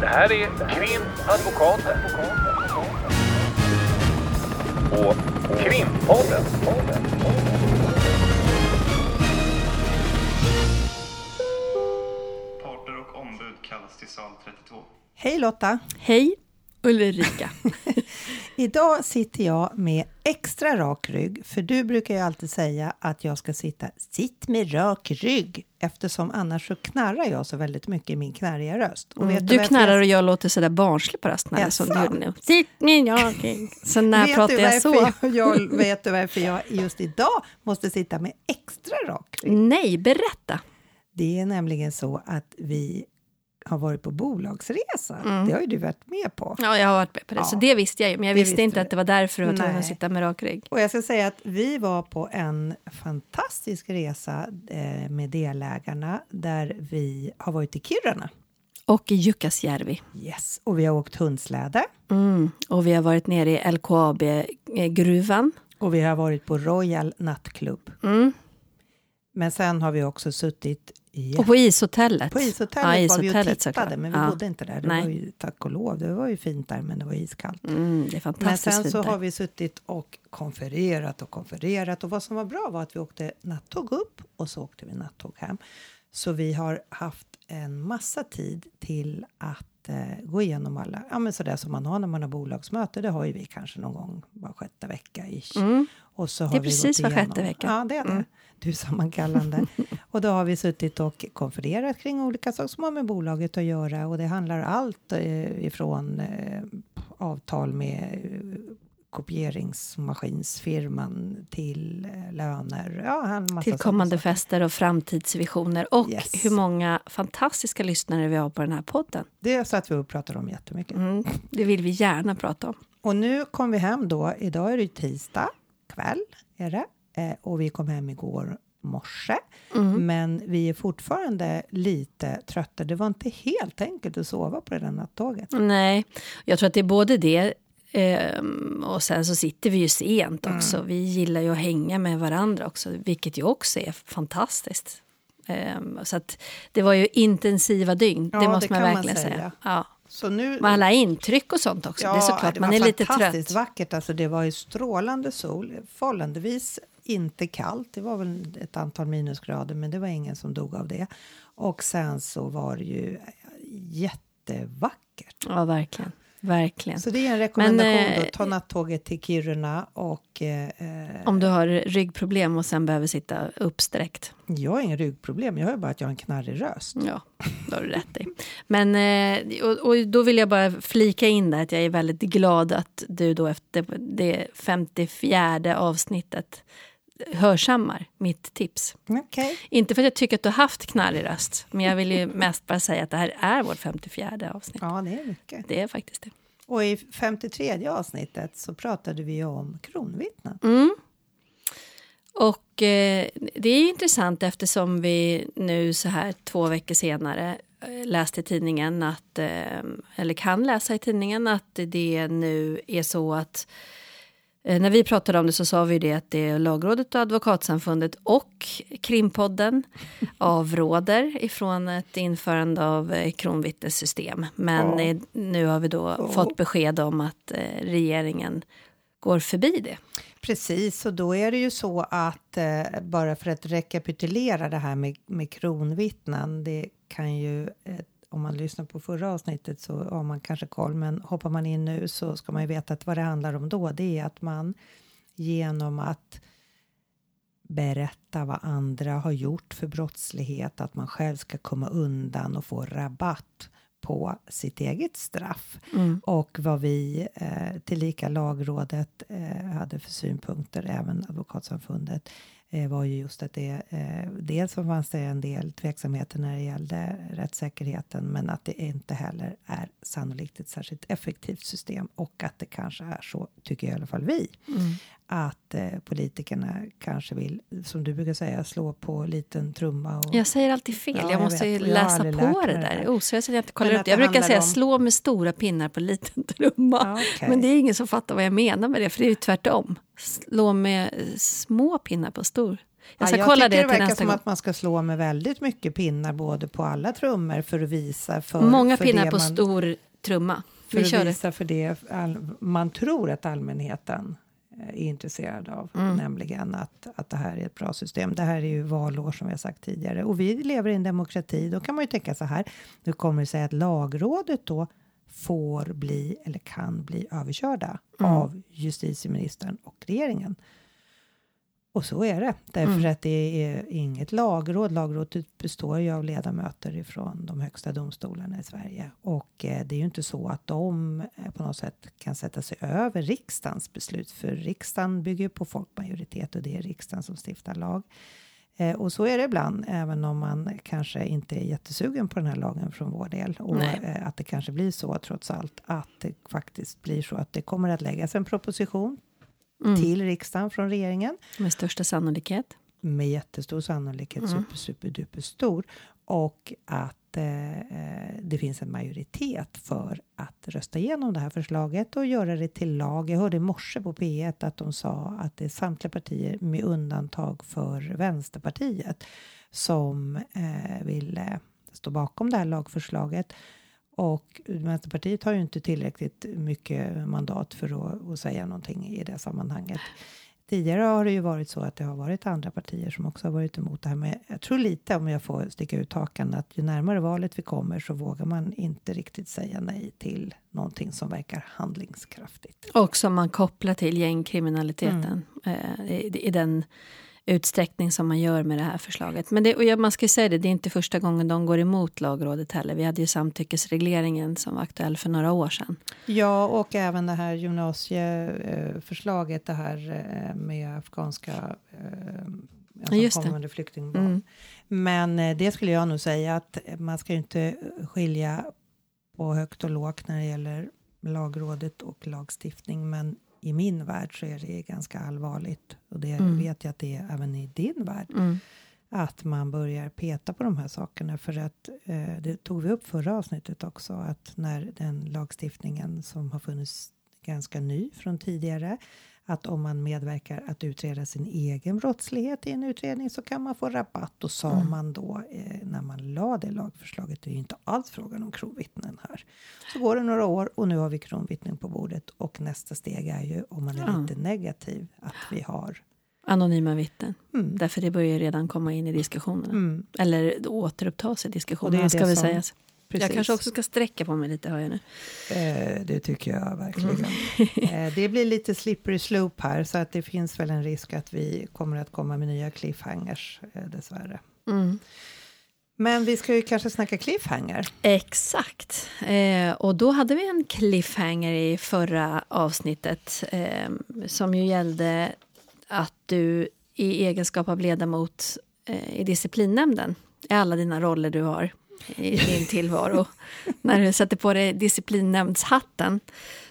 Det här är Krimadvokaten. Och Krimpodden. Parter och ombud kallas till sal 32. Hej Lotta! Hej Ulrika. Idag sitter jag med extra rak rygg, för du brukar ju alltid säga att jag ska sitta sitt med rak rygg eftersom annars så knarrar jag så väldigt mycket i min knarriga röst. Och Mm, du knarrar jag- och jag låter sådär barnslig på rösten. eller som du. Sitt med rak rygg. Så när Vet pratar jag så? jag, vet du varför jag just idag måste sitta med extra rak rygg? Nej, berätta. Det är nämligen så att vi har varit på bolagsresa. Mm. Det har ju du varit med på. Ja, jag har varit med på det, så Ja, det visste jag ju. Men jag det visste inte du. att det var därför du var tvungen att sitta med rak rygg. Och jag ska säga att vi var på en fantastisk resa eh, med delägarna där vi har varit i Kiruna. Och i Jukkasjärvi. Yes. Och vi har åkt hundsläde. Mm. Och vi har varit nere i LKAB-gruvan. Och vi har varit på Royal Nattklubb. Mm. Men sen har vi också suttit i Och på ishotellet. på ishotellet Ja, var vi och tittade, såklart. men vi Ja. bodde inte där. Det Nej. var ju, tack och lov, det var ju fint där, men det var iskallt. Mm, det är Men fantastiskt sen fint så där. har vi suttit och konfererat och konfererat och vad som var bra var att vi åkte nattåg upp och så åkte vi nattåg hem. Så vi har haft en massa tid till att eh, gå igenom alla, ja men sådär som man har när man har bolagsmöte, det har ju vi kanske någon gång var sjätte vecka ish. Mm. Och så har Det är vi precis var sjätte vecka. Ja, det är det. Mm. Du sammankallande. och då har vi suttit och konfererat kring olika saker som har med bolaget att göra och det handlar allt eh, ifrån eh, avtal med eh, kopieringsmaskinsfirman till löner. Ja, Till kommande saker. fester och framtidsvisioner. Och Yes. hur många fantastiska lyssnare vi har på den här podden. Det satt vi och pratade om jättemycket. Mm, det vill vi gärna prata om. Och nu kom vi hem då. Idag är det tisdag kväll är det. Eh, och vi kom hem igår morse. Mm. Men vi är fortfarande lite trötta. Det var inte helt enkelt att sova på det där nattåget. Nej, jag tror att det är både det ehm, och sen så sitter vi ju sent också. Mm. Vi gillar ju att hänga med varandra också, vilket ju också är fantastiskt. Ehm, så att det var ju intensiva dygn, Ja, det det måste man kan man verkligen säga. säga. Ja. Så nu... Med alla intryck och sånt också. det är såklart, det man var är lite fantastiskt trött. vackert. Alltså, det var ju strålande sol, förhållandevis inte kallt. Det var väl ett antal minusgrader, men det var ingen som dog av det. Och sen så var det ju jättevackert. Ja, verkligen. Verkligen. Så det är en rekommendation Men, eh, då. Ta nattåget till Kiruna och eh, eh, Om du har ryggproblem och sen behöver sitta uppsträckt. jag har ingen ryggproblem. Jag har bara att jag har en knarrig röst. Ja, då har du rätt i. Men eh, och, och då vill jag bara flika in där att jag är väldigt glad att du då efter det 54 avsnittet hörsammar mitt tips. Okej. Inte för att jag tycker att du har haft knarrig röst, men jag vill ju mest bara säga att det här är vårt 54 avsnitt. Ja, det är mycket. Det är faktiskt det. Och i 53 avsnittet så pratade vi ju om kronvittnen. Mm. Och eh, det är ju intressant eftersom vi nu så här två veckor senare eh, läste i tidningen att, eh, eller kan läsa i tidningen att det nu är så att när vi pratade om det så sa vi det att det är Lagrådet och Advokatsamfundet och Krimpodden avråder ifrån ett införande av eh, kronvittnessystem. Men Ja. eh, nu har vi då Ja. fått besked om att eh, regeringen går förbi det. Precis, och då är det ju så att eh, bara för att rekapitulera det här med, med kronvittnen, det kan ju eh, om man lyssnar på förra avsnittet så har man kanske koll, men hoppar man in nu så ska man ju veta att vad det handlar om då, det är att man genom att berätta vad andra har gjort för brottslighet, att man själv ska komma undan och få rabatt på sitt eget straff. Mm. Och vad vi, eh, tillika lagrådet, eh, hade för synpunkter, även advokatsamfundet, Eh, var ju just att det, eh, dels så fanns det en del tveksamheter när det gällde rättssäkerheten, men att det inte heller är sannolikt ett särskilt effektivt system och att det kanske är så, tycker i alla fall vi, Mm att eh, politikerna kanske vill, som du brukar säga, slå på liten trumma. Och, Jag säger alltid fel. Ja, jag jag måste vet. Jag läsa aldrig på det det där. Oseriöst att jag inte kollar upp det. Jag det brukar säga om- slå med stora pinnar på liten trumma. Okej. Men det är ingen som fattar vad jag menar med det, för det är ju tvärtom. Slå med eh, små pinnar på stor. Jag ska ja, kolla jag det tycker till det verkar som gång. att man ska slå med väldigt mycket pinnar både på alla trummor för att visa för Många för pinnar det på man, stor trumma. för Vi att kör det. visa för det all, man tror att allmänheten är intresserad av, Mm. nämligen att, att det här är ett bra system. Det här är ju valår som vi har sagt tidigare och vi lever i en demokrati. Då kan man ju tänka så här. Nu kommer det sig att lagrådet då får bli eller kan bli överkörda Mm. av justitieministern och regeringen. Och så är det, därför Mm. att det är inget lagråd. Lagrådet består ju av ledamöter ifrån de högsta domstolarna i Sverige. Och eh, det är ju inte så att de eh, på något sätt kan sätta sig över riksdagens beslut. För riksdagen bygger på folkmajoritet och det är riksdagen som stiftar lag. Eh, och så är det ibland, även om man kanske inte är jättesugen på den här lagen från vår del. Och eh, att det kanske blir så trots allt, att det faktiskt blir så att det kommer att läggas en proposition Mm. till riksdagen från regeringen Med största sannolikhet. med jättestor sannolikhet, Mm. super, super, duper stor. Och att eh, eh, det finns en majoritet för att rösta igenom det här förslaget och göra det till lag. Jag hörde i morse på P1 att de sa att det är samtliga partier med undantag för Vänsterpartiet som eh, vill eh, stå bakom det här lagförslaget. Och Vänsterpartiet har ju inte tillräckligt mycket mandat för att, att säga någonting i det sammanhanget. Tidigare har det ju varit så att det har varit andra partier som också har varit emot det här. Men jag tror lite, om jag får sticka ut hakan, att ju närmare valet vi kommer så vågar man inte riktigt säga nej till någonting som verkar handlingskraftigt. Och som man kopplar till gängkriminaliteten Mm. eh, i, i den utsträckning som man gör med det här förslaget. Men det, och man ska säga det, det är inte första gången de går emot lagrådet heller. Vi hade ju samtyckesregleringen som var aktuell för några år sedan. Ja, och även det här gymnasieförslaget, det här eh, med afghanska Ja, just det. ensamkommande flyktingbarn. Mm. Men eh, det skulle jag nog säga att man ska ju inte skilja på högt och lågt när det gäller lagrådet och lagstiftning. Men i min värld så är det ganska allvarligt. Och det Mm. vet jag att det är även i din värld. Mm. Att man börjar peta på de här sakerna. För att eh, det tog vi upp förra avsnittet också. Att när den lagstiftningen som har funnits ganska ny från tidigare. Att om man medverkar att utreda sin egen brottslighet i en utredning så kan man få rabatt. Och sa Mm. man då eh, när man la det lagförslaget. Det är ju inte alls frågan om kronvittnen här. Så går det några år och nu har vi kronvittnen på bordet. Och nästa steg är ju om man är Ja. lite negativ. Att vi har Anonyma vittnen. mm, Därför det börjar redan komma in i diskussionerna. mm, Eller återupptas i Och det är diskussionerna det ska vi som- säga. Precis. Jag kanske också ska sträcka på mig lite hör jag nu. Eh, det tycker jag verkligen. Mm. eh, det blir lite slippery slope här så att det finns väl en risk att vi kommer att komma med nya cliffhangers eh, dessvärre. Mm. Men vi ska ju kanske snacka cliffhanger. Exakt. Eh, och då hade vi en cliffhanger i förra avsnittet eh, som ju gällde att du i egenskap av ledamot eh, i disciplinnämnden i alla dina roller du har i din tillvaro. när du sätter på dig disciplinnämndshatten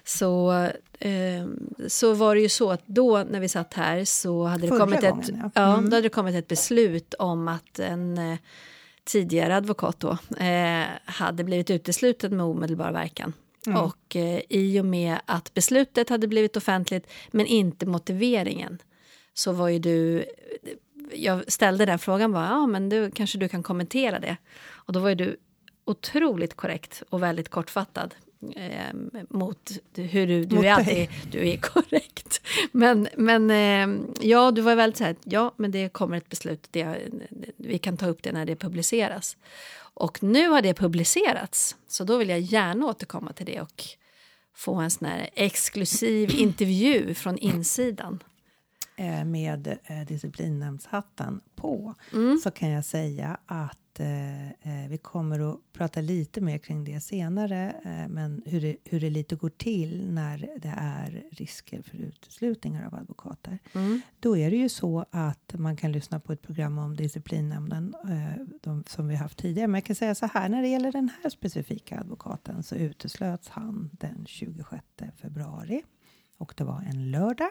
så, eh, så var det ju så att då när vi satt här så hade det, kommit ett, gången, ja. ja. Mm. då hade det kommit ett beslut om att en eh, tidigare advokat då, eh, hade blivit utesluten med omedelbar verkan. Mm. Och eh, i och med att beslutet hade blivit offentligt men inte motiveringen så var ju du... Jag ställde den frågan bara, ja men du, kanske du kan kommentera det. Och då var ju du otroligt korrekt och väldigt kortfattad. Eh, mot hur du, du Mot är dig. du är korrekt. Men, men eh, ja, du var väldigt så här, ja men det kommer ett beslut, det, vi kan ta upp det när det publiceras. Och nu har det publicerats, så då vill jag gärna återkomma till det och få en sån här exklusiv intervju från insidan. eh, med eh, disciplinnämndshatten på Mm. så kan jag säga att eh, eh, vi kommer att prata lite mer kring det senare. Eh, men hur det, hur det lite går till när det är risker för uteslutningar av advokater. Mm. Då är det ju så att man kan lyssna på ett program om disciplinnämnden eh, de, som vi haft tidigare. Men jag kan säga så här, när det gäller den här specifika advokaten så uteslöts han den 26 februari och det var en lördag.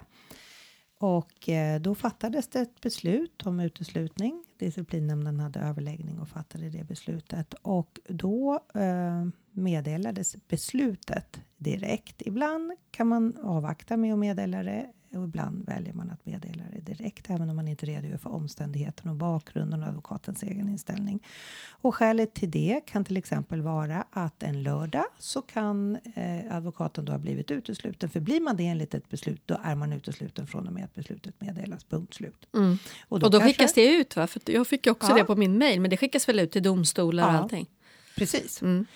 Och eh, då fattades det ett beslut om uteslutning. Disciplinnämnden hade överläggning och fattade det beslutet. Och då eh, meddelades beslutet direkt. Ibland kan man avvakta med att meddela det och ibland väljer man att meddela det direkt även om man inte redogör för omständigheten och bakgrunden och advokatens egen inställning. Och skälet till det kan till exempel vara att en lördag så kan eh, advokaten då ha blivit utesluten. För blir man det enligt ett beslut då är man utesluten från och med att beslutet meddelas. Punkt slut. Mm. Och då, och då kanske, skickas det ut va? För jag fick också ja. det på min mail men det skickas väl ut till domstolar ja. och allting? Precis. Mm.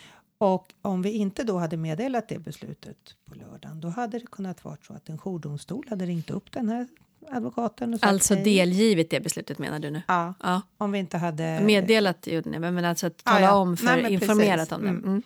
Och om vi inte då hade meddelat det beslutet på lördagen, då hade det kunnat vara så att en jourdomstol hade ringt upp den här advokaten. Och sagt, alltså delgivit det beslutet menar du nu? Ja, ja. om vi inte hade... Meddelat, men alltså att tala ja, ja. om, för Nej, informerat precis. om det. Mm. Mm.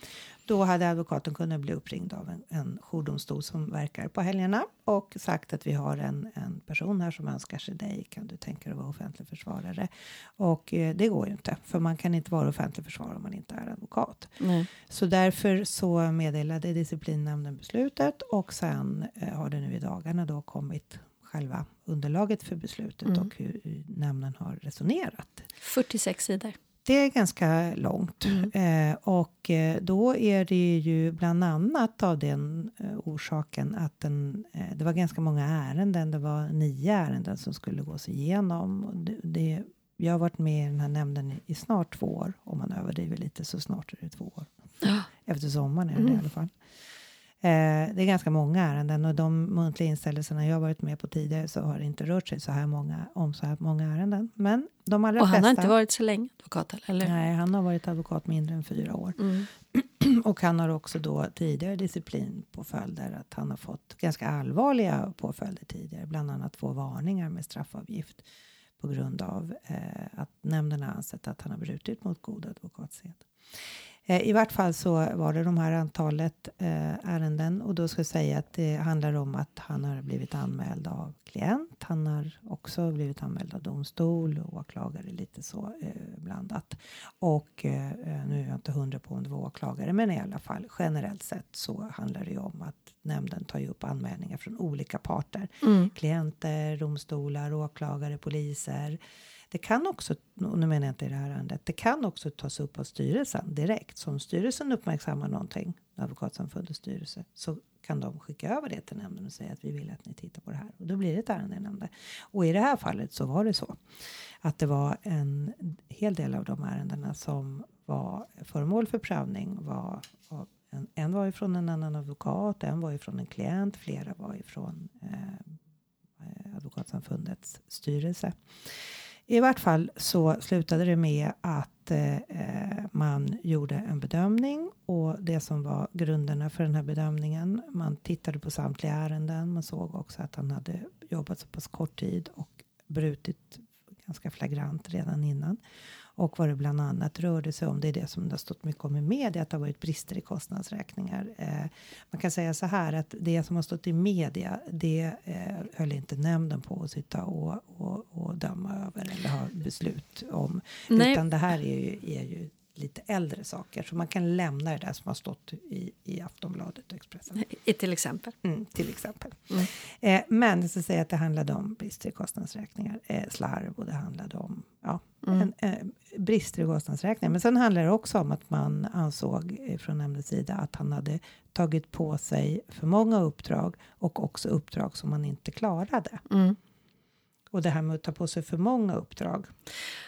Då hade advokaten kunnat bli uppringd av en, en jourdomstol som verkar på helgerna och sagt att vi har en, en person här som önskar sig dig. Kan du tänka dig att vara offentlig försvarare? Och eh, det går ju inte, för man kan inte vara offentlig försvarare om man inte är advokat. Nej. Så därför så meddelade disciplinnämnden beslutet och sen eh, har det nu i dagarna då kommit själva underlaget för beslutet mm. och hur, hur nämnden har resonerat. 46 sidor. Det är ganska långt. Mm. Eh, och eh, då är det ju bland annat av den eh, orsaken att den, eh, det var ganska många ärenden. Det var nio ärenden som skulle gås igenom. Det, det, jag har varit med i den här nämnden i, i snart två år. Om man överdriver lite så snart är det två år. Ja. Efter sommaren är det mm. i alla fall. Eh, det är ganska många ärenden och de muntliga inställelserna jag varit med på tidigare så har det inte rört sig så här många om så här många ärenden. Men de allra och han flesta, har inte varit så länge advokat? Eller? Nej, han har varit advokat mindre än fyra år. Mm. och han har också då tidigare disciplinpåföljder. Att han har fått ganska allvarliga påföljder tidigare. Bland annat två varningar med straffavgift på grund av eh, att nämnden har ansett att han har brutit mot god advokatsed. Eh, I vart fall så var det de här antalet eh, ärenden och då ska jag säga att det handlar om att han har blivit anmäld av klient. Han har också blivit anmäld av domstol och åklagare lite så eh, blandat. Och nu är jag inte hundra på om det var åklagare, men i alla fall generellt sett så handlar det ju om att nämnden tar ju upp anmälningar från olika parter. Mm. Klienter, domstolar, åklagare, poliser det kan också, och nu menar jag inte i det här ärendet, det kan också tas upp av styrelsen direkt. Så om styrelsen uppmärksammar någonting, Advokatsamfundets styrelse, så kan de skicka över det till nämnden och säga att vi vill att ni tittar på det här. Och då blir det ett ärende i nämnden. Och i det här fallet så var det så att det var en hel del av de ärendena som var föremål för prövning var en, en var ifrån en annan advokat, en var ifrån en klient, flera var ifrån eh, eh Advokatsamfundets styrelse. I vart fall så slutade det med att eh, man gjorde en bedömning och det som var grunderna för den här bedömningen. Man tittade på samtliga ärenden. Man såg också att han hade jobbat så pass kort tid och brutit ganska flagrant redan innan och vad det bland annat rörde sig om. Det är det som det har stått mycket om i media, att det har varit brister i kostnadsräkningar. Eh, man kan säga så här att det som har stått i media, det eh, höll inte nämnden på att sitta och, och, och döma över eller ha beslut om. Nej. Utan det här är ju, är ju lite äldre saker. Så man kan lämna det där som har stått i, i Aftonbladet och Expressen. I, till exempel. Mm, till exempel. Mm. Eh, men ska säga att det handlade om brister i kostnadsräkningar, eh, slarv och det handlade om ja, mm. en, eh, brister i kostnadsräkningar. Men sen handlar det också om att man ansåg från nämndens sida att han hade tagit på sig för många uppdrag och också uppdrag som man inte klarade. Mm. Och det här med att ta på sig för många uppdrag.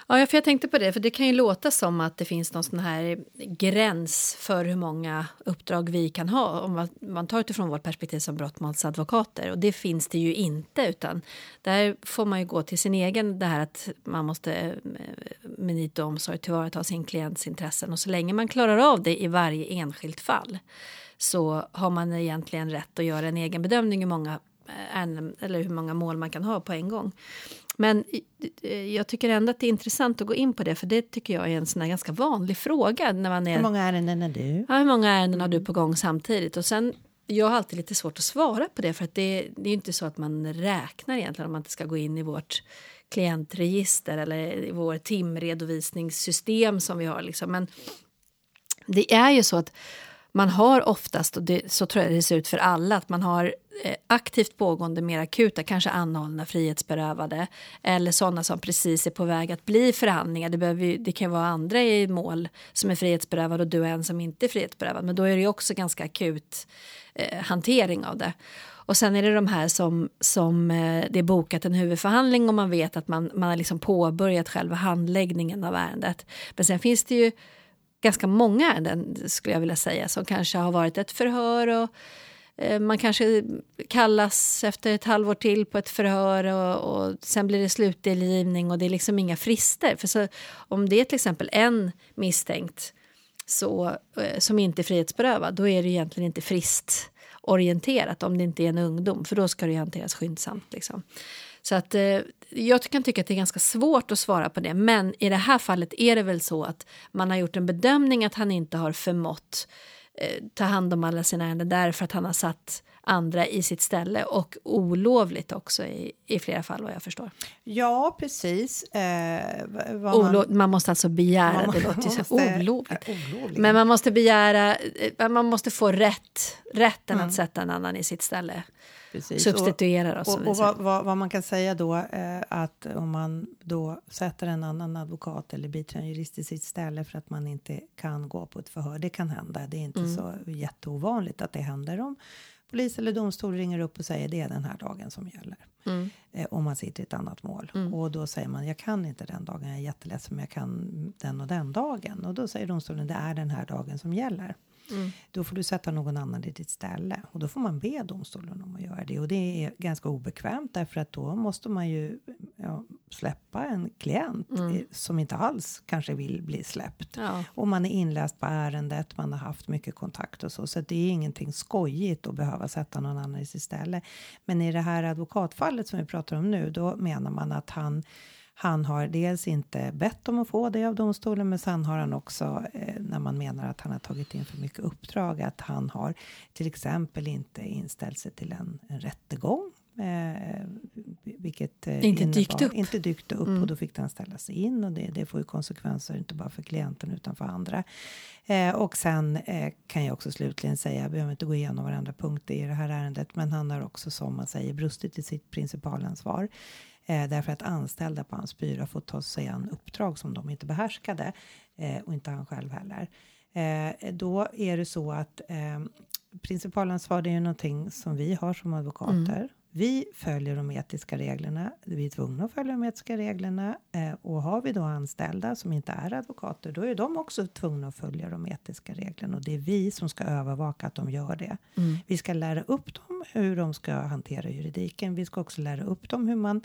Ja, för jag tänkte på det, för det kan ju låta som att det finns någon sån här gräns för hur många uppdrag vi kan ha om man tar utifrån vårt perspektiv som brottmålsadvokater. Och det finns det ju inte, utan där får man ju gå till sin egen, det här att man måste eh, med nit och omsorg tillvarata sin klients intressen. Och så länge man klarar av det i varje enskilt fall så har man egentligen rätt att göra en egen bedömning hur många eller hur många mål man kan ha på en gång. Men jag tycker ändå att det är intressant att gå in på det, för det tycker jag är en sån ganska vanlig fråga. När man är, hur många ärenden är du? Ja, hur många ärenden har du på gång samtidigt? Och sen, jag har alltid lite svårt att svara på det, för att det, det är inte så att man räknar egentligen om man inte ska gå in i vårt klientregister eller i vår timredovisningssystem som vi har. Liksom. Men det är ju så att man har oftast, och det, så tror jag det ser ut för alla, att man har eh, aktivt pågående, mer akuta, kanske anhållna, frihetsberövade eller sådana som precis är på väg att bli förhandlingar. Det, behöver, det kan vara andra i mål som är frihetsberövade och du är en som inte är frihetsberövad, men då är det också ganska akut eh, hantering av det. Och sen är det de här som, som eh, det är bokat en huvudförhandling och man vet att man, man har liksom påbörjat själva handläggningen av ärendet. Men sen finns det ju ganska många ärenden skulle jag vilja säga som kanske har varit ett förhör och eh, man kanske kallas efter ett halvår till på ett förhör och, och sen blir det slutdelgivning och det är liksom inga frister. För så, om det är till exempel en misstänkt så, eh, som inte är frihetsberövad då är det egentligen inte fristorienterat om det inte är en ungdom för då ska det hanteras skyndsamt. Liksom. Så att, eh, jag kan tycka att det är ganska svårt att svara på det men i det här fallet är det väl så att man har gjort en bedömning att han inte har förmått eh, ta hand om alla sina ärenden därför att han har satt andra i sitt ställe och olovligt också i, i flera fall vad jag förstår. Ja, precis. Eh, man, man, måste alltså begära, man, det låter så olovligt. olovligt. Men man måste begära, eh, man måste få rätt, rätten mm. att sätta en annan i sitt ställe. Precis. Substituera och, och, och vad, vad, vad, man kan säga då eh, att om man då sätter en annan advokat eller biträdande jurist i sitt ställe för att man inte kan gå på ett förhör. Det kan hända. Det är inte mm. så jätteovanligt att det händer om polis eller domstol ringer upp och säger det är den här dagen som gäller. Mm. Eh, om man sitter i ett annat mål. Mm. Och då säger man jag kan inte den dagen, jag är jätteledsen men jag kan den och den dagen. Och då säger domstolen det är den här dagen som gäller. Mm. Då får du sätta någon annan i ditt ställe och då får man be domstolen om att göra det och det är ganska obekvämt därför att då måste man ju ja, släppa en klient mm. som inte alls kanske vill bli släppt ja. och man är inläst på ärendet. Man har haft mycket kontakt och så, så det är ingenting skojigt att behöva sätta någon annan i sitt ställe. Men i det här advokatfallet som vi pratar om nu, då menar man att han han har dels inte bett om att få det av domstolen, men sen har han också, eh, när man menar att han har tagit in för mycket uppdrag, att han har till exempel inte inställt sig till en, en rättegång. Eh, vilket eh, inte innebar, dykt upp. Inte dykt upp mm. och då fick den ställa sig in och det, det får ju konsekvenser inte bara för klienten utan för andra. Eh, och sen eh, kan jag också slutligen säga, jag behöver inte gå igenom varandra punkter i det här ärendet, men han har också som man säger brustit i sitt principalansvar. Eh, därför att anställda på hans byrå fått ta sig an uppdrag som de inte behärskade eh, och inte han själv heller. Eh, då är det så att eh, principalansvar det är ju någonting som vi har som advokater. Mm. Vi följer de etiska reglerna. Vi är tvungna att följa de etiska reglerna eh, och har vi då anställda som inte är advokater, då är de också tvungna att följa de etiska reglerna och det är vi som ska övervaka att de gör det. Mm. Vi ska lära upp dem hur de ska hantera juridiken. Vi ska också lära upp dem hur man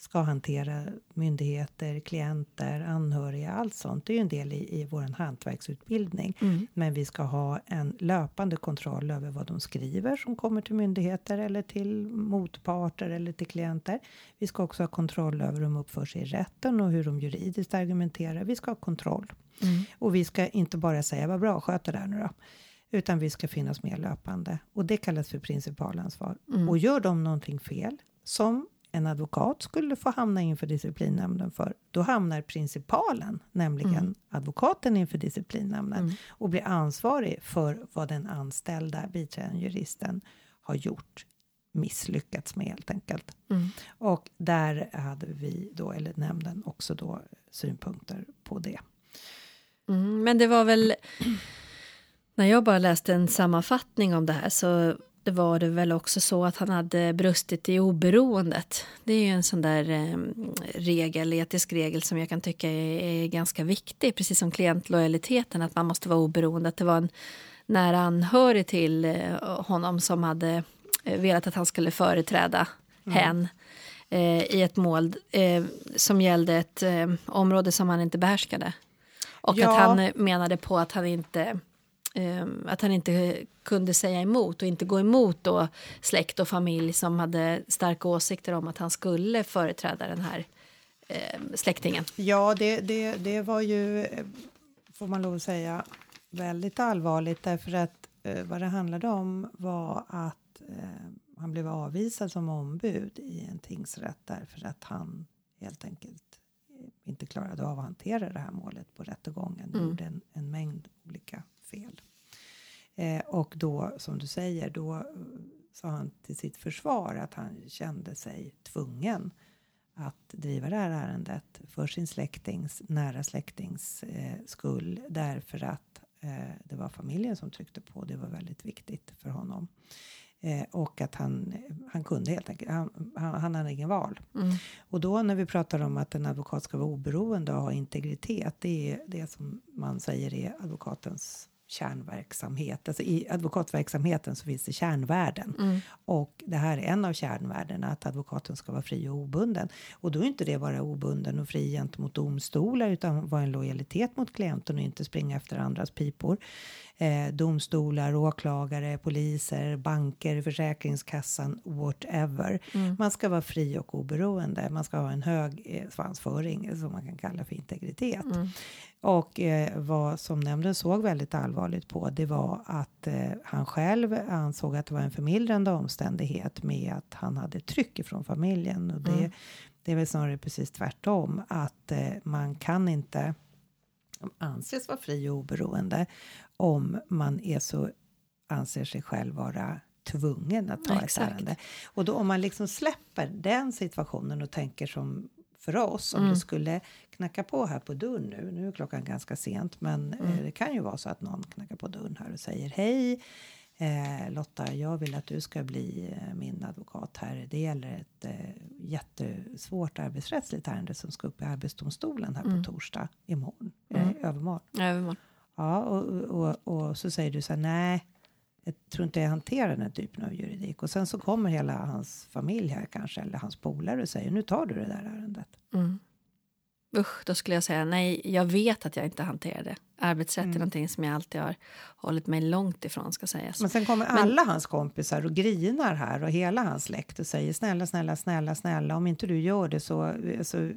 ska hantera myndigheter, klienter, anhöriga, allt sånt. Det är ju en del i, i vår hantverksutbildning. Mm. Men vi ska ha en löpande kontroll över vad de skriver som kommer till myndigheter eller till motparter eller till klienter. Vi ska också ha kontroll över hur de uppför sig i rätten och hur de juridiskt argumenterar. Vi ska ha kontroll. Mm. Och vi ska inte bara säga vad bra, sköt det där nu då utan vi ska finnas med löpande och det kallas för principalansvar. Mm. Och gör de någonting fel som en advokat skulle få hamna inför disciplinnämnden för, då hamnar principalen, nämligen mm. advokaten inför disciplinnämnden mm. och blir ansvarig för vad den anställda biträdande juristen har gjort misslyckats med helt enkelt. Mm. Och där hade vi då, eller nämnden också då synpunkter på det. Mm, men det var väl när jag bara läste en sammanfattning om det här så det var det väl också så att han hade brustit i oberoendet. Det är ju en sån där eh, regel, etisk regel som jag kan tycka är, ganska viktig, precis som klientlojaliteten, att man måste vara oberoende. Att det var en nära anhörig till eh, honom som hade eh, velat att han skulle företräda mm. hen i ett mål som gällde ett område som han inte behärskade. Och ja. att han menade på att han inte att han inte kunde säga emot och inte gå emot då släkt och familj som hade starka åsikter om att han skulle företräda den här eh, släktingen. Ja, det, det, det var ju, får man lov att säga, väldigt allvarligt därför att eh, vad det handlade om var att eh, han blev avvisad som ombud i en tingsrätt därför att han helt enkelt inte klarade av att hantera det här målet på rättegången. Mm. gjorde en, en mängd olika fel. Eh, och då, som du säger, då eh, sa han till sitt försvar att han kände sig tvungen att driva det här ärendet för sin släktings, nära släktings eh, skull därför att eh, det var familjen som tryckte på. Det var väldigt viktigt för honom. Eh, och att han, han kunde helt enkelt, han, han, han hade ingen val. Mm. Och då när vi pratar om att en advokat ska vara oberoende och ha integritet, det är det som man säger är advokatens kärnverksamhet. Alltså I advokatverksamheten så finns det kärnvärden. Mm. Och det här är en av kärnvärdena, att advokaten ska vara fri och obunden. Och då är inte det bara obunden och fri gentemot domstolar utan vara en lojalitet mot klienten och inte springa efter andras pipor. Eh, domstolar, åklagare, poliser, banker, Försäkringskassan, whatever. Mm. Man ska vara fri och oberoende. Man ska ha en hög eh, svansföring som man kan kalla för integritet. Mm. Och eh, vad som nämnden såg väldigt allvarligt på det var att eh, han själv ansåg att det var en förmildrande omständighet med att han hade tryck ifrån familjen. Och det, Mm. det är väl snarare precis tvärtom att eh, man kan inte anses vara fri och oberoende om man är så anser sig själv vara tvungen att ta Ja, ett ärende. Och då om man liksom släpper den situationen och tänker som för oss om Mm. det skulle knacka på här på dörren nu. Nu är klockan ganska sent, men Mm. eh, det kan ju vara så att någon knackar på dörren här och säger hej. Eh, Lotta, jag vill att du ska bli eh, min advokat här. Det gäller ett eh, jättesvårt arbetsrättsligt ärende som ska upp i Arbetsdomstolen här Mm. på torsdag imorgon, Mm. eh, övermorgon. Övermorgon. Ja, och, och, och så säger du så här, nej, jag tror inte jag hanterar den här typen av juridik. Och sen så kommer hela hans familj här kanske, eller hans polare och säger, nu tar du det där ärendet. Mm. Usch, då skulle jag säga nej, jag vet att jag inte hanterar det. Arbetsrätt Mm. är någonting som jag alltid har hållit mig långt ifrån ska sägas. Men sen kommer Men- alla hans kompisar och grinar här och hela hans släkt och säger snälla, snälla, snälla, snälla, om inte du gör det så, så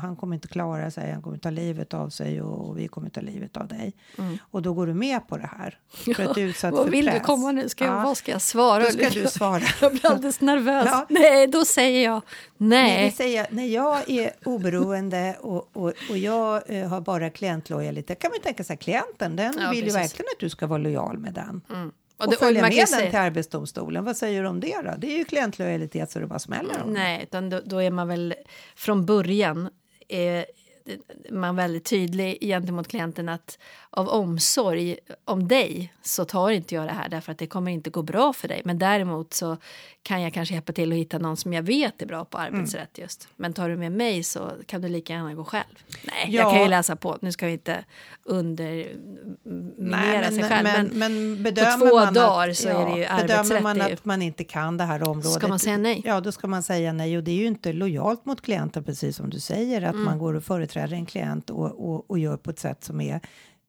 han kommer inte klara sig, han kommer ta livet av sig och, och vi kommer ta livet av dig. Mm. Och då går du med på det här. För att du är utsatt Vad vill du press. komma nu? Ska jag, Ja. Vad ska jag svara? Då ska du svara. Jag blir alldeles nervös. Ja. Nej, då säger jag Nej. nej. Säger, när jag är oberoende och, och, och jag eh, har bara klientlojalitet, kan man ju tänka sig klienten, den Ja, vill ju precis. verkligen att du ska vara lojal med den. Mm. Och, det- följa man med den till Arbetsdomstolen. Vad säger du om det då? Det är ju klientlojalitet så det bara smäller om. Nej, utan då, då är man väl från början är man väldigt tydlig gentemot klienten att av omsorg om dig så tar inte jag det här därför att det kommer inte gå bra för dig. Men däremot så kan jag kanske hjälpa till att hitta någon som jag vet är bra på arbetsrätt just. Men tar du med mig så kan du lika gärna gå själv. Nej, jag Ja. kan ju läsa på. Nu ska vi inte underminera sig själv. men, Men, men bedömer två man dagar att, så är det ju Bedömer arbetsrätt man är ju- att man inte kan det här området. Ska man säga nej? Ja, då ska man säga nej. Och det är ju inte lojalt mot klienten, precis som du säger, att Mm. man går och företräder en klient och, och, och gör på ett sätt som är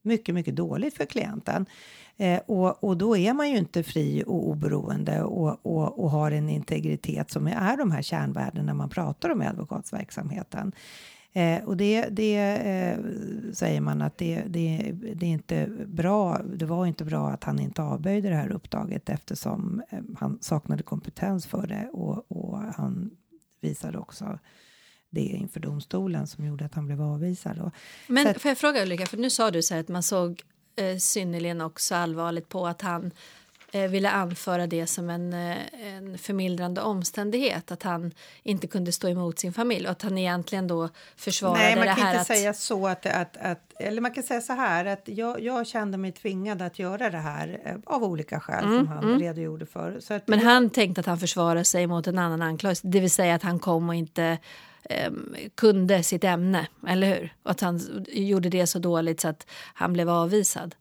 mycket, mycket dåligt för klienten. Eh, och, och då är man ju inte fri och oberoende och, och, och har en integritet som är de här kärnvärdena man pratar om advokatsverksamheten. Eh, och det, det eh, säger man att det, det, det är inte bra. Det var inte bra att han inte avböjde det här uppdraget eftersom eh, han saknade kompetens för det och, och han visade också det inför domstolen som gjorde att han blev avvisad. Men Så att- får jag fråga Ulrika, för nu sa du så här att man såg eh, synnerligen också allvarligt på att han eh, ville anföra det som en, eh, en förmildrande omständighet, att han inte kunde stå emot sin familj och att han egentligen då försvarade Nej, man det kan här inte att... säga så att, att, att... Eller man kan säga så här att jag, jag kände mig tvingad att göra det här eh, av olika skäl som han redogjorde för. Så att Mm, Men han tänkte att han försvarade sig mot en annan anklagelse, det vill säga att han kom och inte ehm, kunde sitt ämne, eller hur? Och att han gjorde det så dåligt så att han blev avvisad.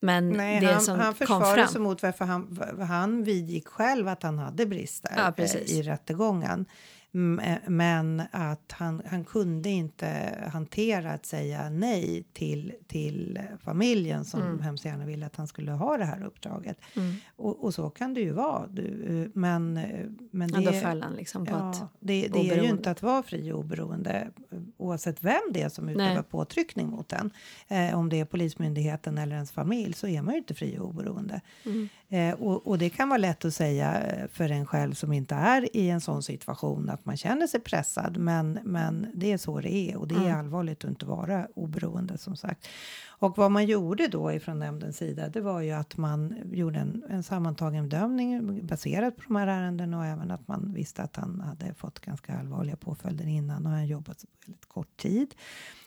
Men Nej, det han, som han försvarade fram... sig mot varför han, han vidgick själv att han hade brister Ja, eh, i rättegången. Eh, Men att han, han kunde inte hantera att säga nej till, till familjen som Mm. hemskt gärna ville att han skulle ha det här uppdraget. Mm. Och, och så kan det ju vara. Du, eh, men, eh, men Ja, det, då föll han liksom på att... Ja, det, det är ju inte att vara fri och oberoende oavsett vem det är som utövar Nej. påtryckning mot en. Eh, om det är Polismyndigheten eller ens familj så är man ju inte fri och oberoende. Mm. Eh, och, och det kan vara lätt att säga för en själv som inte är i en sån situation att man känner sig pressad. Men, men det är så det är och det är Mm. allvarligt att inte vara oberoende som sagt. Och vad man gjorde då ifrån nämndens sida det var ju att man gjorde en, en sammantagen bedömning baserat på de här ärendena och även att man visste att han hade fått ganska allvarliga påföljder innan och han jobbat väldigt kort tid.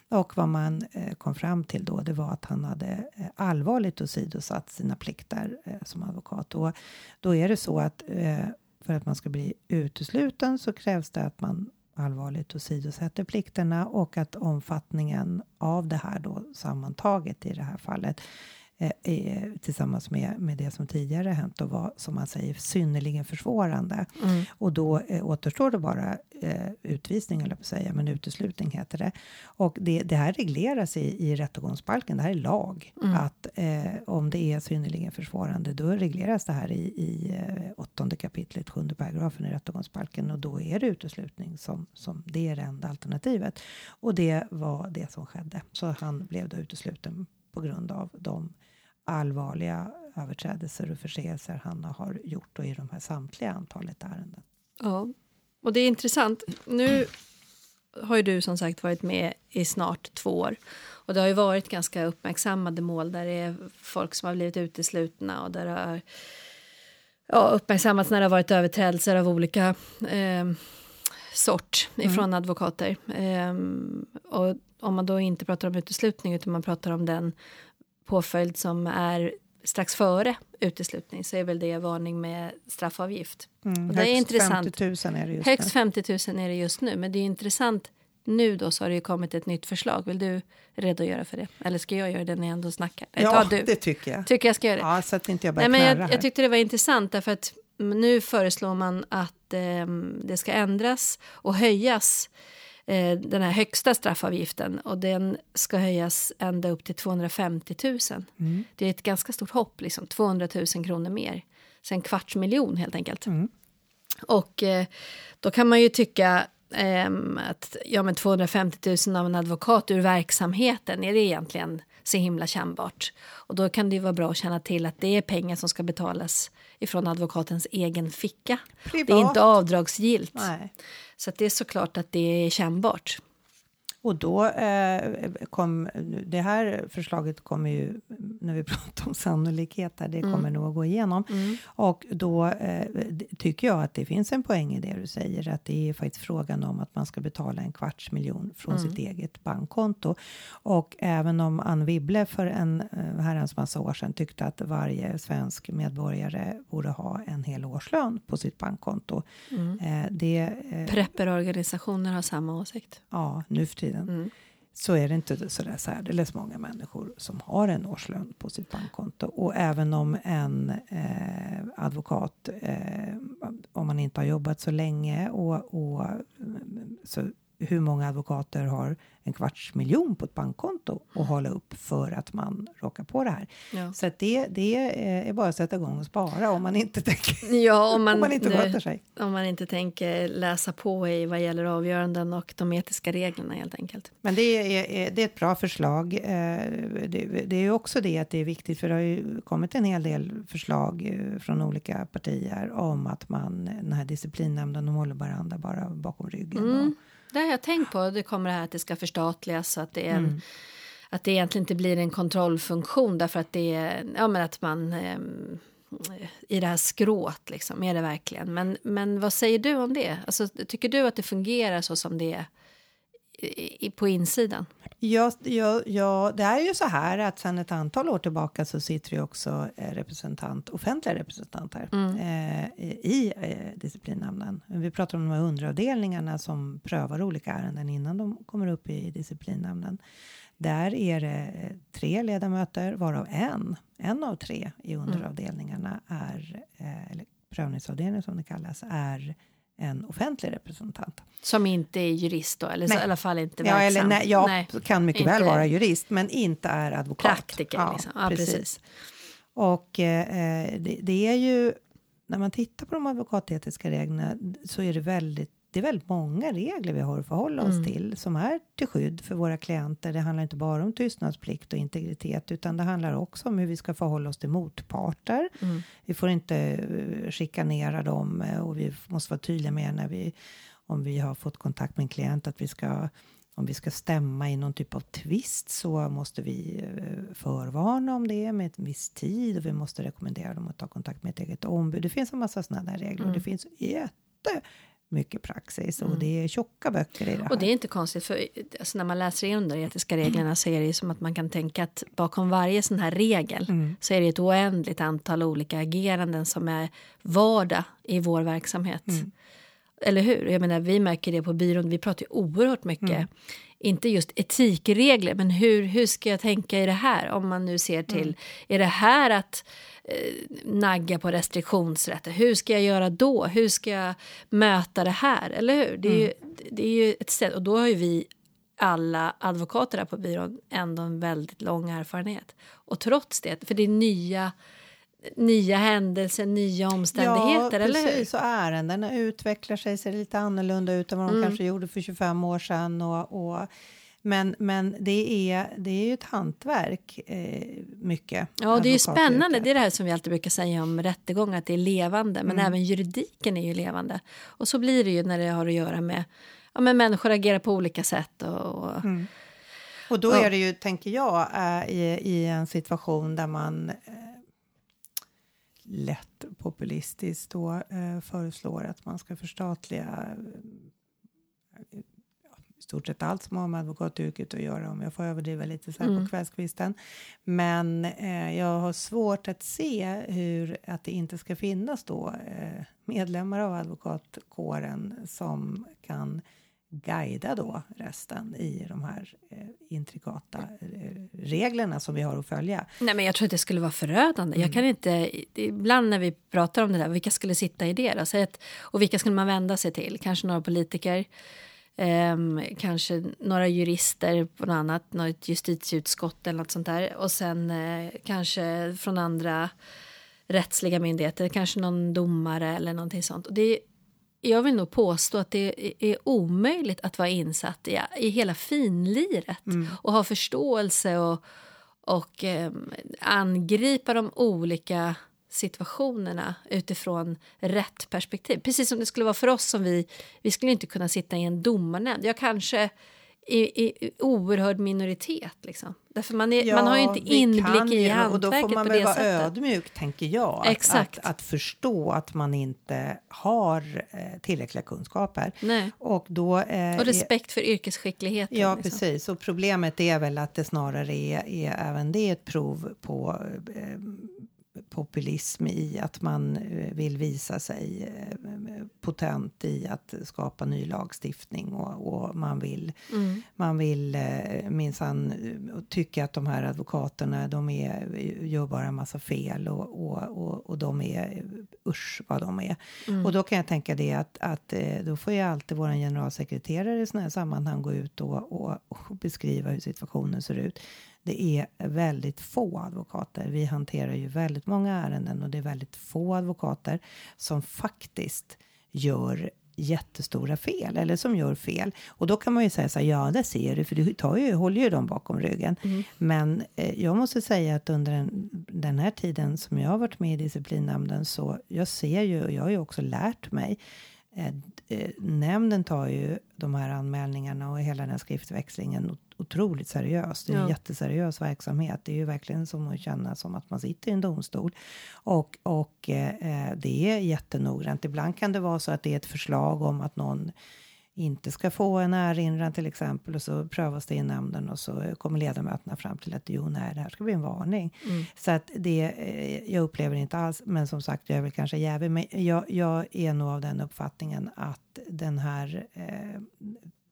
Och vad man eh, kom fram till då, det var att han hade eh, allvarligt åsidosatt sina plikter eh, som advokat. Och då är det så att för att man ska bli utesluten så krävs det att man allvarligt åsidosätter plikterna och att omfattningen av det här då sammantaget i det här fallet tillsammans med, med det som tidigare hänt och var som man säger synnerligen försvårande. Mm. Och då eh, återstår det bara eh, utvisning, eller på att säga, men uteslutning heter det. Och det, det här regleras i, i rättegångsbalken, det här är lag. Mm. Att eh, om det är synnerligen försvårande, då regleras det här i, i eh, åttonde kapitlet, sjunde paragrafen i rättegångsbalken och då är det uteslutning som, som det är det enda alternativet. Och det var det som skedde. Så han blev då utesluten på grund av de allvarliga överträdelser och förseelser han har gjort och i de här samtliga antalet ärenden. Ja, och det är intressant. Nu har ju du som sagt varit med i snart två år och det har ju varit ganska uppmärksammade mål där det är folk som har blivit uteslutna och där det har ja, uppmärksammats när det har varit överträdelser av olika eh, sort ifrån mm. advokater. Eh, och om man då inte pratar om uteslutning utan man pratar om den påföljd som är strax före uteslutning så är väl det varning med straffavgift. Mm, det är intressant. 50 000 är det just högst 50 000 är det just nu. Men det är intressant. Nu då så har det kommit ett nytt förslag. Vill du redogöra för det? Eller ska jag göra det när jag ändå snackar? Ja, du. det tycker jag. Tycker jag ska göra det? Ja, så att inte jag Nej, men jag, jag tyckte det var intressant därför att nu föreslår man att eh, det ska ändras och höjas eh, den här högsta straffavgiften och den ska höjas ända upp till 250 000. Mm. Det är ett ganska stort hopp, liksom 200 000 kronor mer. Så en kvarts miljon helt enkelt. Mm. Och eh, då kan man ju tycka eh, att ja, men 250 000 av en advokat ur verksamheten, är det egentligen så himla kännbart? Och då kan det ju vara bra att känna till att det är pengar som ska betalas ifrån advokatens egen ficka. Privat. Det är inte avdragsgillt. Nej. Så det är såklart att det är kännbart. Och då eh, kom det här förslaget kommer ju när vi pratar om sannolikheter. Det kommer mm. nog att gå igenom mm. och då eh, tycker jag att det finns en poäng i det du säger att det är faktiskt frågan om att man ska betala en kvarts miljon från mm. sitt eget bankkonto och även om Ann Wibble för en eh, herrans massa år sedan tyckte att varje svensk medborgare borde ha en hel årslön på sitt bankkonto. Mm. Eh, det eh, Prepperorganisationer har samma åsikt. Ja, nu för tiden tiden. Mm. Så är det inte så där särdeles många människor som har en årslön på sitt bankkonto. Och även om en eh, advokat, eh, om man inte har jobbat så länge och, och så hur många advokater har en kvarts miljon på ett bankkonto och hålla upp för att man råkar på det här. Ja. Så det, det är bara att sätta igång och spara om man inte tänker, ja, om man, om man inte sköter sig. Om man inte tänker läsa på i vad gäller avgöranden och de etiska reglerna helt enkelt. Men det är, det är ett bra förslag. Eh, det, det är också det att det är viktigt för det har ju kommit en hel del förslag eh, från olika partier om att man den här disciplinnämnden de håller varandra bara bakom ryggen. Mm. Det har jag tänkt på. Det kommer det här att det ska förstatligas så att det är en, mm. att det egentligen inte blir en kontrollfunktion därför att det är ja, men att man eh, i det här skrået liksom, är det verkligen. Men, men vad säger du om det? Alltså, tycker du att det fungerar så som det är på insidan? Ja, ja, ja, det är ju så här att sedan ett antal år tillbaka så sitter ju också eh, representant, offentliga representanter mm. eh, i eh, disciplinnämnden. Vi pratar om de här underavdelningarna som prövar olika ärenden innan de kommer upp i disciplinnämnden. Där är det eh, tre ledamöter, varav en, en av tre i mm. underavdelningarna är, eh, eller prövningsavdelningen som det kallas, är en offentlig representant. Som inte är jurist då, eller så, i alla fall inte verksam? Ja, eller nej, ja nej, kan mycket väl vara jurist, men inte är advokat. Praktiker, ja, liksom. ja precis. precis. Och eh, det, det, är ju, när man tittar på de advokatetiska reglerna så är det väldigt det är väldigt många regler vi har att förhålla oss mm. till som är till skydd för våra klienter. Det handlar inte bara om tystnadsplikt och integritet utan det handlar också om hur vi ska förhålla oss till motparter. Mm. Vi får inte chikanera dem uh, och vi måste vara tydliga med när vi om vi har fått kontakt med en klient att vi ska om vi ska stämma i någon typ av tvist så måste vi uh, förvarna om det med en viss tid och vi måste rekommendera dem att ta kontakt med ett eget ombud. Det finns en massa sådana där regler mm. och det finns jätte mycket praxis och det är tjocka böcker i det här. Och det är inte konstigt, för alltså när man läser igenom de etiska reglerna så är det som att man kan tänka att bakom varje sån här regel Mm. så är det ett oändligt antal olika ageranden som är vardag i vår verksamhet. Mm. Eller hur? Jag menar, vi märker det på byrån, vi pratar ju oerhört mycket Mm. inte just etikregler, men hur, hur ska jag tänka i det här? Om man nu ser till, Mm. är det här att eh, nagga på restriktionsrätter? Hur ska jag göra då? Hur ska jag möta det här? Eller hur? Det är, ju, Mm. det är ju ett sätt, och då har ju vi alla advokater här på byrån ändå en väldigt lång erfarenhet. Och trots det, för det är nya, nya händelser, nya omständigheter, ja, eller hur? precis. Och ärendena utvecklar sig, ser lite annorlunda ut än vad de Mm. kanske gjorde för 25 år sedan. Och, och, men, men det är, det är ju ett hantverk, eh, mycket. Ja, det är ju spännande. Det är det här som vi alltid brukar säga om rättegång, att det är levande. Men även juridiken är ju levande. Och så blir det ju när det har att göra med ja, men människor agerar på olika sätt. Och, och, Och då Ja. är det ju, tänker jag, eh, i, i en situation där man eh, lätt populistiskt då eh, föreslår att man ska förstatliga eh, i stort sett allt som har med advokatyrket att göra om jag får överdriva lite så här Mm. på kvällskvisten. Men eh, jag har svårt att se hur att det inte ska finnas då eh, medlemmar av advokatkåren som kan guida då resten i de här eh, intrikata eh, reglerna som vi har att följa. Nej, men jag tror att det skulle vara förödande. Jag kan inte, ibland när vi pratar om det där, vilka skulle sitta i det? Då? Att, och vilka skulle man vända sig till? Kanske några politiker, ehm, kanske några jurister på något annat, något justitieutskott eller något sånt där. Och sen eh, kanske från andra rättsliga myndigheter, kanske någon domare eller någonting sånt. Och det är, jag vill nog påstå att det är omöjligt att vara insatt i, i hela finliret och ha förståelse och, och eh, angripa de olika situationerna utifrån rätt perspektiv. Precis som det skulle vara för oss som vi, vi skulle inte kunna sitta i en domarnämnd. Jag kanske i, i oerhörd minoritet liksom. Därför man, är, man har ju inte inblick i hantverket Och då får man på väl det vara sättet. ödmjuk, tänker jag. Att-. Att, att förstå att man inte har eh, tillräckliga kunskaper. Nej. Och, då, eh, Och respekt för yrkesskickligheten. Ja, liksom. precis. Och problemet är väl att det snarare är, är även det ett prov på eh, populism i att man eh, vill visa sig eh, potent i att skapa ny lagstiftning och, och man vill, Mm. man vill eh, minsann tycka att de här advokaterna de är, gör bara en massa fel och, och, och, och de är usch vad de är. Mm. Och då kan jag tänka det att, att då får ju alltid vår generalsekreterare i sådana här sammanhang gå ut och, och, och beskriva hur situationen ser ut. Det är väldigt få advokater. Vi hanterar ju väldigt många ärenden och det är väldigt få advokater som faktiskt gör jättestora fel eller som gör fel. Och då kan man ju säga så här, ja det ser du för du tar ju, håller ju dem bakom ryggen. Men eh, jag måste säga att under den, den här tiden som jag har varit med i disciplinnämnden så jag ser ju, och jag har ju också lärt mig nämnden tar ju de här anmälningarna och hela den skriftväxlingen ot- otroligt seriöst. Det är en Ja. jätteseriös verksamhet. Det är ju verkligen som att känna som att man sitter i en domstol. Och, och eh, det är jättenoggrant. Ibland kan det vara så att det är ett förslag om att någon inte ska få en erinran till exempel och så prövas det i nämnden och så kommer ledamöterna fram till att jo, nej, det här ska bli en varning. Så att det, eh, jag upplever inte alls, men som sagt, jag är väl kanske jävig, men jag, jag är nog av den uppfattningen att den här eh,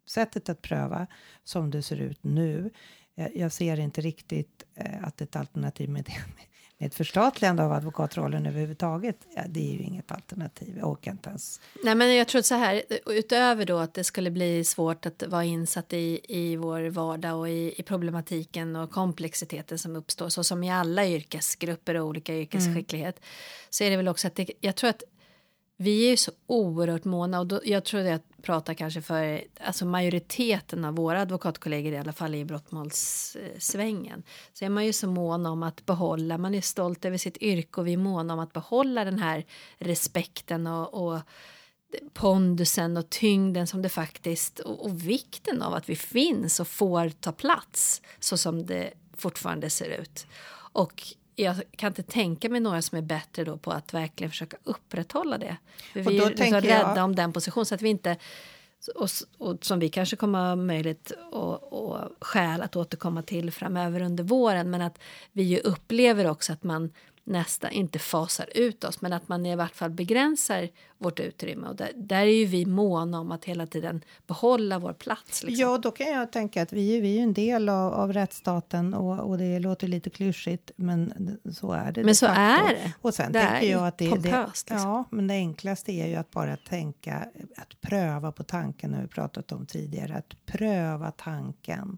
sättet att pröva som det ser ut nu, jag, jag ser inte riktigt eh, att ett alternativ med, med ett förstatligande av advokatrollen överhuvudtaget, ja, det är ju inget alternativ. Jag orkar inte ens Nej, men jag tror så här, utöver då att det skulle bli svårt att vara insatt i, i vår vardag och i, i problematiken och komplexiteten som uppstår, så som i alla yrkesgrupper och olika yrkesskicklighet, så är det väl också att det, jag tror att vi är ju så oerhört måna och då, jag tror att jag pratar kanske för alltså majoriteten av våra advokatkollegor i alla fall i brottmålssvängen så är man ju så mån om att behålla, man är stolt över sitt yrke och vi är måna om att behålla den här respekten och, och pondusen och tyngden som det faktiskt och, och vikten av att vi finns och får ta plats så som det fortfarande ser ut. Och jag kan inte tänka mig några som är bättre då på att verkligen försöka upprätthålla det. För vi är så tänker rädda jag- om den positionen så att vi inte och, och som vi kanske kommer ha möjlighet och, och skäl att återkomma till framöver under våren men att vi ju upplever också att man nästa inte fasar ut oss men att man i vart fall begränsar vårt utrymme och där, där är ju vi måna om att hela tiden behålla vår plats. Liksom. Ja, då kan jag tänka att vi, är- vi är en del av, av rättsstaten och, och det låter lite klyschigt, men så är det. de Men så facto. är det. Och sen Det tänker jag att det, det, pompöst, liksom. ja, men det enklaste är ju att bara tänka, att pröva på tanken, har vi pratat om tidigare, att pröva tanken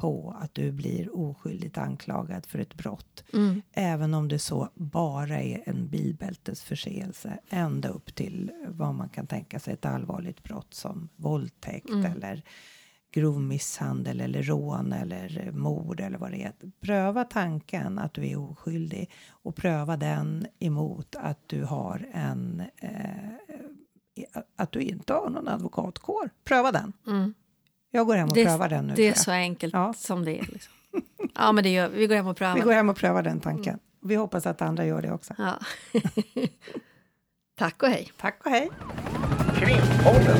på att du blir oskyldigt anklagad för ett brott. Mm. Även om det så bara är en bilbältesförseelse ända upp till vad man kan tänka sig ett allvarligt brott som våldtäkt Mm. eller grov misshandel eller rån eller mord eller vad det är. Pröva tanken att du är oskyldig och pröva den emot att du har en eh, att du inte har någon advokatkår. Pröva den. Mm. Jag går hem och Det, prövar den nu. det är så enkelt Ja. som det är. Liksom. Ja, men det gör, vi går hem och prövar. Vi går hem och prövar den tanken. Vi hoppas att andra gör det också. Ja. Tack och hej. Tack och hej. Krimpodden.